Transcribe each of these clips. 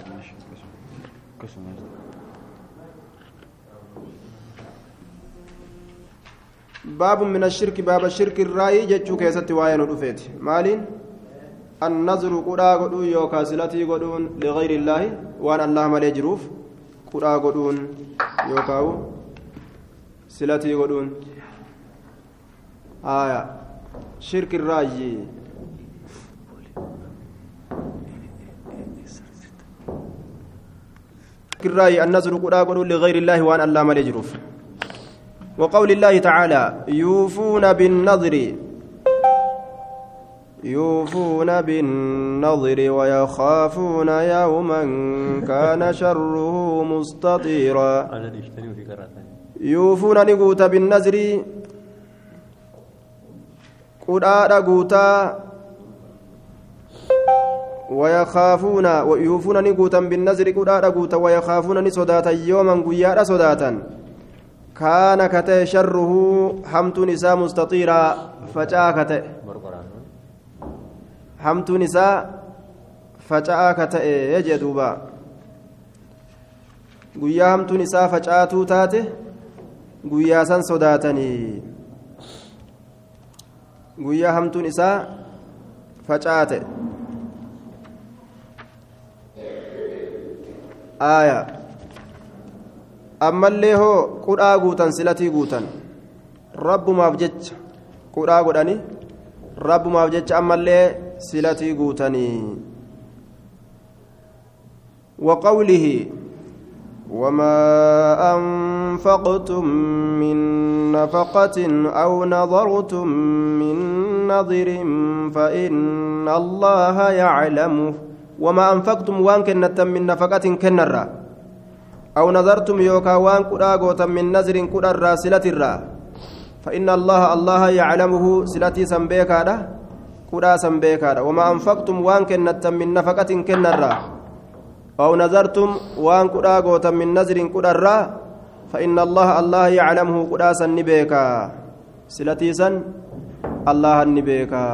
Köszönöm. Köszönöm. baabu min ashirki baaba shirkirraayi jechuu keessatti waa'ee nu dhufeeti. Maaliin? Annazru qudhaa godhuu yookaan silatii godhuun liqayri illaahi waan allah malee jiruuf qudhaa godhuun yookaan silatii godhuun. Shirkirraayi الرأي الرأي النظر قدا قدون لغير الله وأن الله مالي جروف وقول الله تعالى يوفون بالنظر يوفون بالنظر ويخافون يوما كان شره مستطيرا. يوفون نقوت بالنظر قرآن قوتا ويخافون ويوفون نقوتا بالنظر قرآن قوتا ويخافون نصداتا يوما قيادا صداتا. كان كتئ شره حمت نساء مستطيرا فجاء كتئ حمت نساء فجاء كتئ يجدوبا guyyaa hamtuun isaa facaatuu taate guyyaa san sodaatanii guyyaa hamtuun isaa facaate aayaa ammallee hoo qudhaa guutan silatii guutan rabbumaaf jecha qudhaa godhani rabbumaaf jecha ammallee silatii guutanii وقوله وما أنفقتم من نفقة أو نظرتم من نظر فإن الله يعلمه وما أنفقتم كنت من نفقة كنرا. أو نظرتم يوكا وان كدا غوتا من نظر كدا الراسلة الرا فإن الله الله يعلمه سلتي سنبيكا كدا سنبيكا وما أنفقتم وان كنت من نفقة كنرا. أو نظرتم وان كدا من نظر كدا الرا فإن الله الله يعلمه كدا سنبيكا. سلتي سن الله النبيكا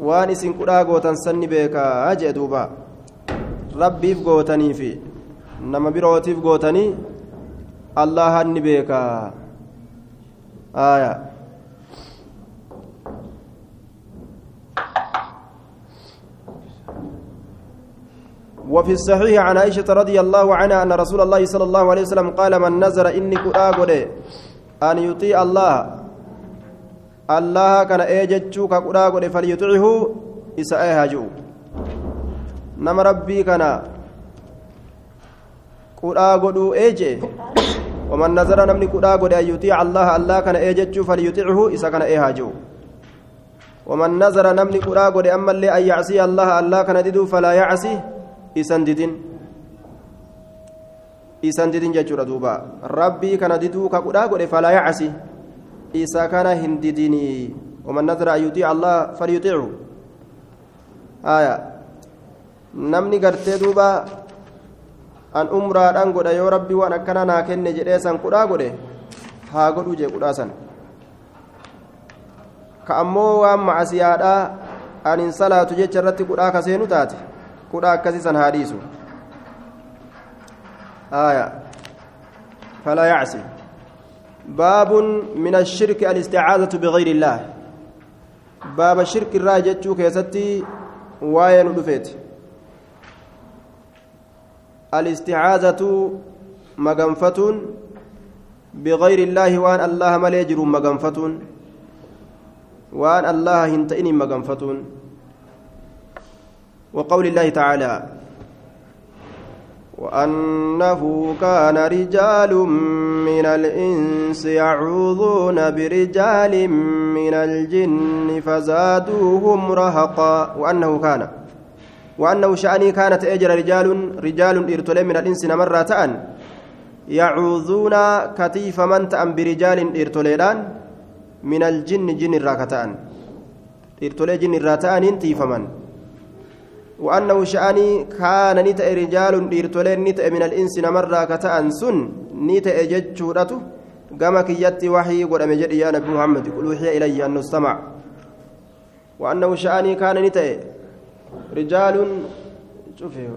waan isin kudhaa gootan sanni beekaa jee duuba rabbiif gootaniifi nama birootiif gootanii allahan ni beekaa aya وفي الصحيح عن عائشة رضي الله عنها أن رسول الله صلى الله عليه وسلم قال من نزر إني كؤاغد أن يطيع الله الله كان أجتشو كؤاغد فليطيعه إسأيها جو نما ربي كان kudhaa godhuu eeje waman nazara namni kudhaa godhe an yuxiica allaha allah kana ee jechuu falyuxichu isa kana ee haa jiru waman nazara namni kudhaa godhe ammallee an yacsiya allaha allah kana diduu falaa yacsi isan didin isan didin jechuudha duuba rabbii kana diduu ka kudhaa godhe falaa yacsi kana hin didinii waman nazara an yuxiica allaha falyuxichu aya namni gartee duuba an umraadhaan godha yoo rabbi waan akkana naa kenne jedhee san kudhaa godhe haa godhu jee kudhaa san ka ammoo waan macasiyaadhaa anin salaatu jecha irratti kudhaa kaseenu taate kudhaa akkasii san haa dhiisu آية فلا يعصي باب من الشرك الاستعاذة بغير الله. باب الشرك الراجع كيستي واين دفيت الاستعاذة مغنفة بغير الله وان الله مليجر مغنفة وان الله هنتئني مغنفة وقول الله تعالى وأنه كان رجال من الإنس يعوذون برجال من الجن فزادوهم رهقا. وأنه كان وأنه شأني كانت أجر رجال رجال إرتلين من الإنس مرة تأن. يعوذون كتيف من تأن برجال إرتليدان من الجن جن الراكتأن. إرتلي جن الراتان تيفمن وأنه شأني كان نتأ رجال إرتلين نتأ من الإنس مرة كتأن سن نتأ ججورته كما كيت وحي قد أمجد يا نبي محمد قل وحي إلي أنه استمع وأنه شأني كان نتأ رجال شوفي.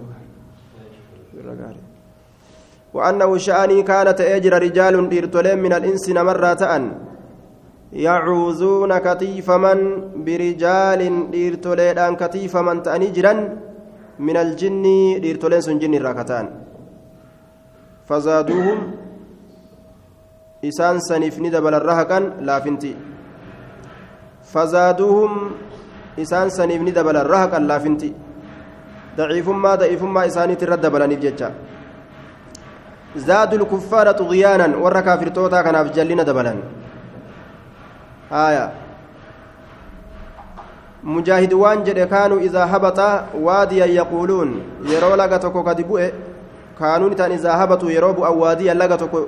وأنه شأني كانت أجر رجال ديرتولين من الإنس نمرة تأن. يعوذون كتيفما برجال ديرتولين كتيفما تأني جرا من الجن ديرتولين سن جن راكتان فزادوهم إسان سنيف ندبل الرهقا لافنتي. فزادوهم إسان سنيف ندبل الرهقا لافنتي. ضعيفما ضعيفما إساني ترد بلانيف ججا. زادوا الكفار طغيانا ورا كافر توتا كان في جلنا دبلا آية مجاهد وانجد كانوا إذا هبط واديا يقولون يرو لغتكو قد بؤ كانوا نتان إذا هبطوا يروب أو واديا لغتكو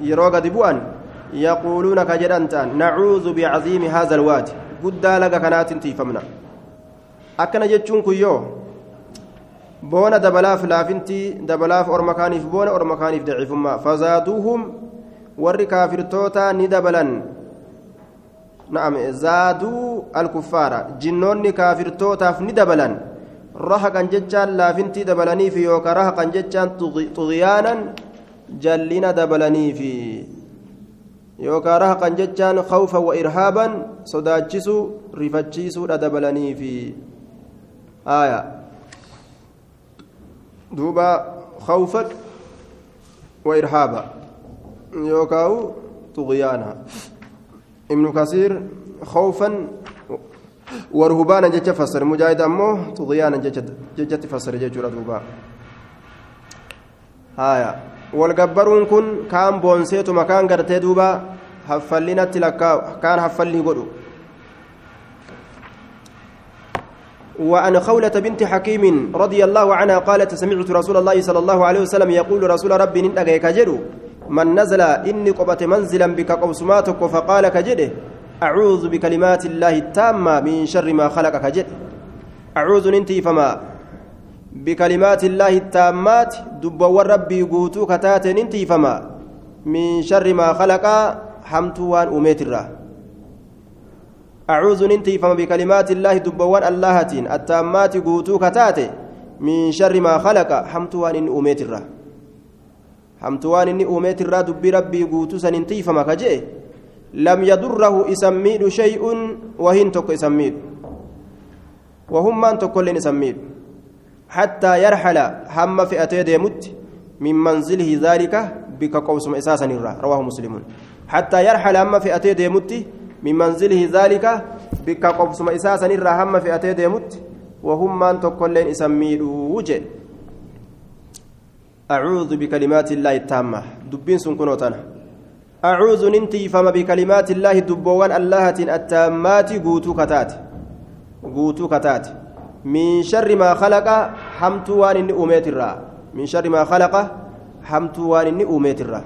يرو قد بؤن يقولون كجدنتان نعوذ بعظيم هذا الوادي قد لغا كانت تيفمنا أكنا جتشون كيو boona dabalaaf laafintii dabalaaf orma kaaniif boona orma kaaniif daciifummaa fazaaduuhum warri kaafirtoota ni dabalan. Na'am zaaduu alkuffaara jinnoonni kaafirtootaaf ni dabalan rahaqan jechaan laafintii dabalaniifi yookaan rahaqan jechaan xugiyaanan jallina dabalaniifi yookaan rahaqan jechaan khawfa wa irhaaban sodaachisuu rifachiisuudha dabalaniifi aayaa دوبا خوفا وإرهابا يوكاو طغيانا ابن كثير خوفا ورهبانا جت فسر مجاهد أمه طغيانا جت فسر ججورة دوبا هايا والجبرون كن كان بونسيتو مكان قرتي دوبا حفلنا تلكا كان حفلني قدو وعن خولة بنت حكيم رضي الله عنها قالت سمعت رسول الله صلى الله عليه وسلم يقول رسول ربي ننتقى كجدو من نزل إني قبت منزلا بك قوسماتك فقال كجده أعوذ بكلمات الله التامة من شر ما خلق كجد. أعوذ ننتي فما بكلمات الله التامات دب ربي قوتو كتات ننتي فما من شر ما خلق حمتوان أميت أعوذ ننتي فما بكلمات الله دبوان اللهتين التامات قوتو كتاتي من شر ما خلق حمتوان إن الرا حمتوان إن أميت الرا دبي ربي قوتو سننتي فما كجئ لم يضره إسميد شيء وهن تك إسميد وهم من تكلن إسميد حتى يرحل هم فئتي ديمت من منزله ذلك بك قوسم إساسا رواه مسلم حتى يرحل هم فئتي ديمت من منزله ذلك بك قبسم إساسا الرحم في أتي ديمت وهم من تقلين إسميدو وجه أعوذ بكلمات الله التامة دبين سنكنوتنا أعوذ ننتي فما بكلمات الله دبوان الله التامات قوتو كتات قوتو كتات من شر ما خلق حمت وان أميت الرا من شر ما خلق حمت وان أميت الرا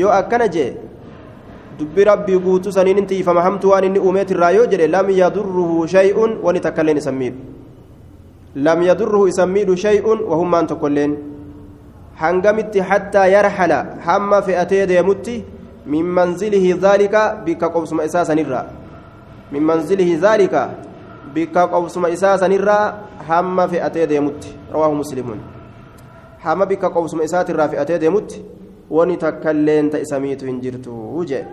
يو أكنا جي saniin inti ifama hamtu waan inni uumeet irraa yoo jedhe lam yadurruhu shay'un wani takkailleen isan miidhu lam yadurruhu isan miidhu shay'un wahummaan tokkoilleen hangamitti hattaa yarxala hamma fe'atee deemutti min manzilihi dhaalika bikka qobsuma isaa sanirraa min manzilihi dhaalika bikka qobsuma isaa sanirraa hamma fe'atee deemutti rawaahu muslimuun hamma bikka qobsuma isaatirraa fe'atee deemutti wani takkailleen ta isa miitu hin jirtu jee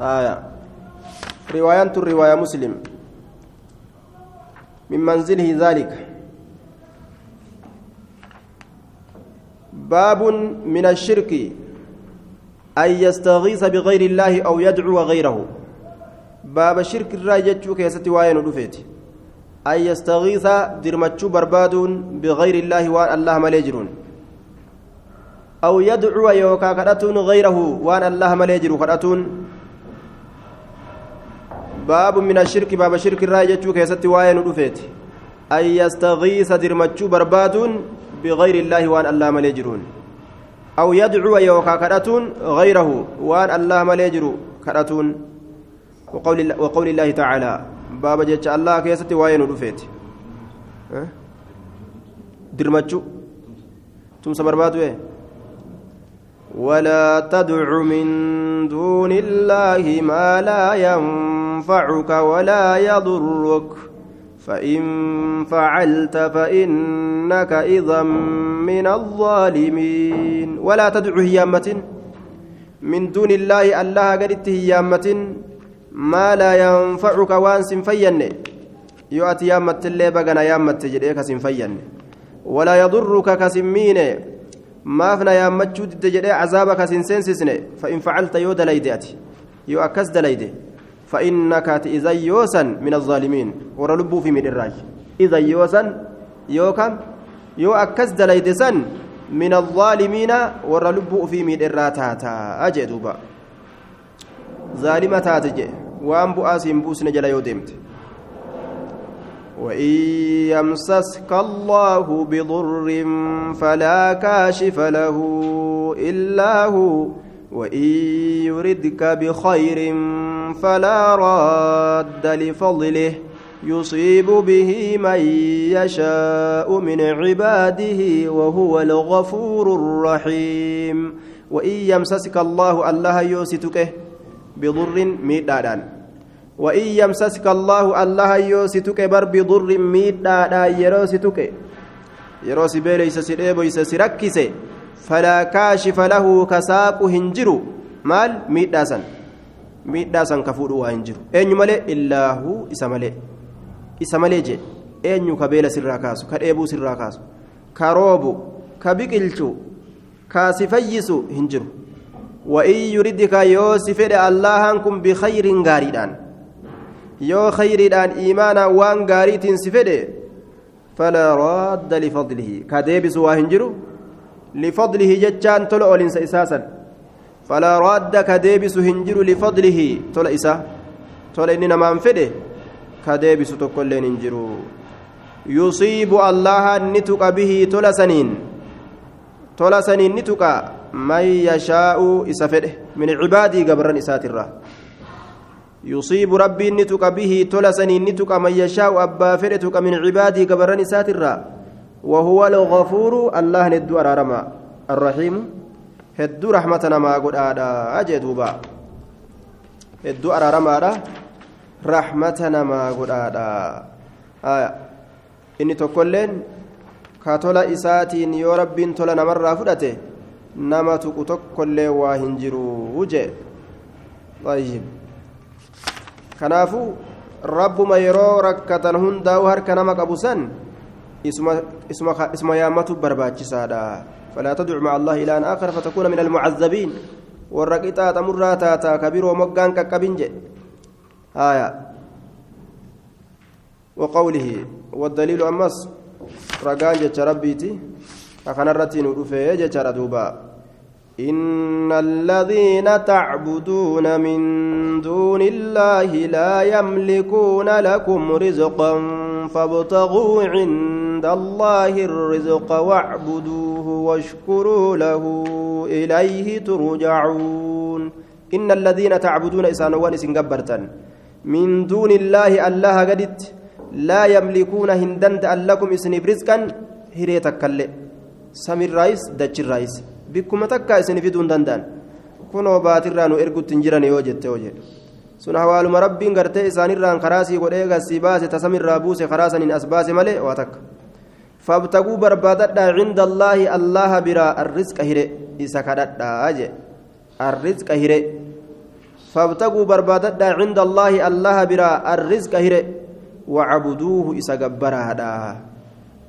آية رواية الرواية مسلم من منزله ذلك باب من الشرك أن يستغيث بغير الله أو يدعو غيره. باب الشرك الراجج كيست وين رفيت أن يستغيث درمتشو برباد بغير الله وأن الله مليجرون. أو يدعو يوكا كرتون غيره وأن الله مليجر كرتون باب من الشرك باب شرك الراجة كيست وين رفيت أن يستغيث درمتشو برباد بغير الله وان الله مليجرون أو يدعو يوكا كراتون غيره وان الله مليجر كراتون. وقول, وقول الله تعالى باب جيتش الله كيست وين رفيت. درمتشو؟ تمسى برباد وين ولا تدع من دون الله ما لا ينفع ينفعك ولا يضرك. فإن فعلت فإنك إذا من الظالمين. ولا تدع هيامة من دون الله الله قدت هيامة ما لا ينفعك وان سنفين يؤتي يامة اللي بغنا يامة جديك سنفين ولا يضرك كسمين ما فنا يامة جدي عذابك سنسنسسن فإن فعلت يو دليداتي يو أكس دليدي. فإنك إذا يوسا من الظالمين. ورلبوا في من الراج. إذا يوسا يو كم؟ يو أكس دليدسن من الظالمين. ورلبوا في من الراتاتا. أجدوبا ظالمة تاتجي وأن بؤاسهم بوسن جلا يودمت وإن يمسسك الله بضر فلا كاشف له إلا هو. وإن يردك بخير فلا راد لفضله يصيب به من يشاء من عباده وهو الغفور الرحيم. وإن يمسسك الله الله يوسitك بضر ميدادان. وإن يمسسك الله الله يوسitك بر بضر ميدادان يروسitك يروسي بيليس سيديبويس سيركسي فلا كاشف له كساق هنجر مال؟ ميداسن ميداسن كفور وهنجر أين ملئ إلا هو إسمالئ إسمالئ جي. أين كبيل سراكاسو كريبو سراكاسو كروبو. كبيكلشو كاسفيسو هنجر وإن يردك يوسف الله أنكم بخير غاريدان. yoo khayriidhaan iimaana waan gaariitiin si fedhe falaa raadda lifadlihi ka deebisu waa hin jiru لفضله جتان تلا أولنس إساسا فلا راد كديبس هنجر لفضله. تلا إسا. تلا إننا ما انفده كديبس تقول هنجر يصيب الله نتك به تلا سنين. تلا سنين نتك من يشاء إسفده من عبادي قبرا إساترا يصيب ربي نتك به تلا سنين نتك من يشاء أبا فرتك من عبادي قبرا إساترا وهو الغفور الله ندو أرارما الرحيم. هدو رحمتنا ما قد آدا أجي دوبا. هدو أرارما رحمتنا ما قد آدا. آية. إني تقولين كاتولا إساتين يو ربين تولا نمر فدته نما تقو تقول واهنجرو وجه. طيب. kanaafuu rabbuma yeroo rakkatan hundaa'u harka nama qabu san اسم يامته برباچسادا فلا تدع مع الله إلى آخر فتكون من المعذبين. والرقيتا تمرا تاتا كبير ومقان ككبنج. آية. وقوله والدليل أمس. رقان جتش ربيتي. أخنا الرتين ورفيه جتش ردوبا. إن الذين تعبدون من دون الله لا يملكون لكم رزقا فابتغوا عند الله الرزق واعبدوه واشكروا له إليه ترجعون إن الذين تعبدون إسانوان إسنقبرتا من دون الله الله قدت لا يملكون هندنت لكم إسنب رزقا هريتك اللي سمي الرئيس دج الرئيس بكم تكا إسنب دون دندان kunoo baatirraa nu ergutti hin jiran yoo jette hoo jedhe sun hawaaluma rabbiin gartee isaanirraan karaasii godhee gassii baase tasamirraa buuse karaa saniin as baase malee waa takka فابتغوا بربادة عند الله الله برا الرزق هره إسا أجي الرزق هره فابتغوا بربادة عند الله الله برا الرزق هره وعبدوه إسا جبرا هدا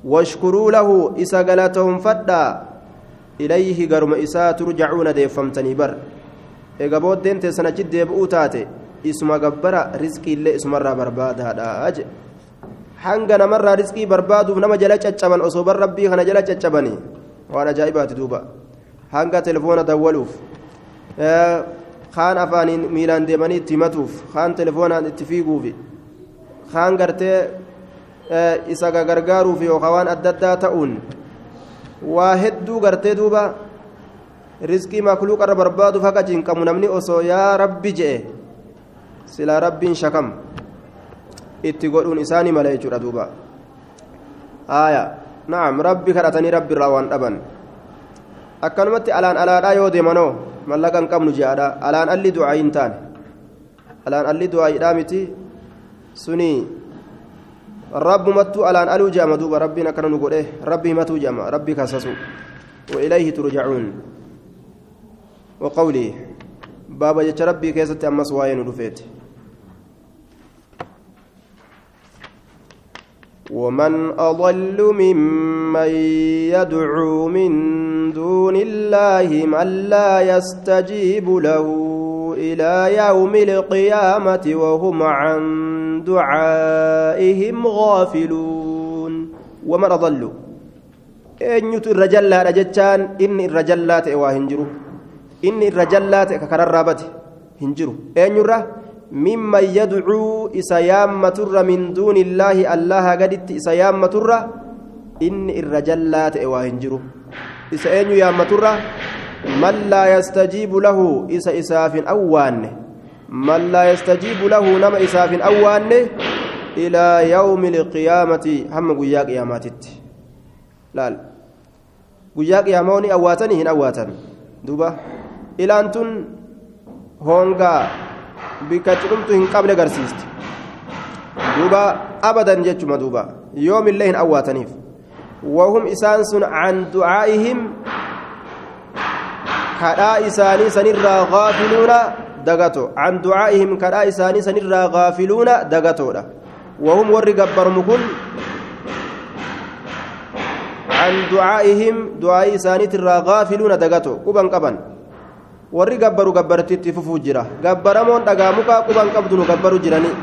واشكروا له إسا قلتهم فدا. إليه قرم إسا ترجعون ديفمتني بر. إيقا بودين تسنجد ديبؤو تاتي isuma gabbara rizqii illee isumarraa barbaadaadha aje hanga namarraa rizqii barbaaduuf nama jala caccaban osoo bar rabbii kana jala caccabanii waan ajaa'ibaati duuba hanga telefoona dawwaluuf kaan afaaniin miilaan deemanii itti himatuuf kaan telefoonaan itti fiiguufi kaan gartee isa gargaaruuf yookaan waan adda addaa ta'uun waa hedduu gartee duuba rizqii makluuqarra barbaaduuf haqa cinqamu namni osoo yaa rabbi je'e silaa rabbiin shakam itti godhuun isaanii mala jechuudha duuba haaya naam rabbi kadhatanii rabbi irraa waan dhaban akkanumatti alaan alaadhaa yoo deemanoo mallaqa hin qabnu je'aadha alaan alli du'aa hin taane alaan alli du'aa hidhaa miti suni رب متو الان ألو جام دوبا ربنا كان نقول إيه ربي متو جام ربي كاسسو واليه ترجعون وقولي بابا جت ربي كيست امس واين رفيت ومن أضل ممن يدعو من دون الله من لا يستجيب له إلى يوم القيامة وهم عن دعائهم غافلون. ومن أضل. إن الرجل رجتان إن الرجلات إواهنجرو إن الرجلات ككرر هنجرو إن يره mimman yadcuu isa yaammaturra min duunillaahi allaha gaditti isa yaammaturra inni irra jallaa ta'e waa hin jiru. Isa eenyu yaammaturra? Man laa yastajiibu lahu isa isaaf hin awwaanne. Man laa yastajiibu lahu nama isaaf hin awwaanne ilaa yawmi ilqiyaamati hamma guyyaa qiyaamaatitti. Laal. Guyyaa qiyaamaa ni awwaatanii hin awwaatan. Duuba. Ilaan tun hoongaa. Qabne garsiisti duuba abadan jechuma duuba yoomillee hin awwaataniif wahum isaan sun can ducaa'ihim kadhaa isaanii sanirraa gaafiluuna dagato can ducaa'ihim kadhaa isaanii sanirraa gaafiluuna dagatoodha wahum warri gabbarmu kun can ducaa'ihim du'aa'ii isaaniitirraa gaafiluuna dagato quban qaban warri gabbaru gabbartiitti fufuu jira gabbaramoon dhagaa mukaa quban qabdu nu gabbaru jiranii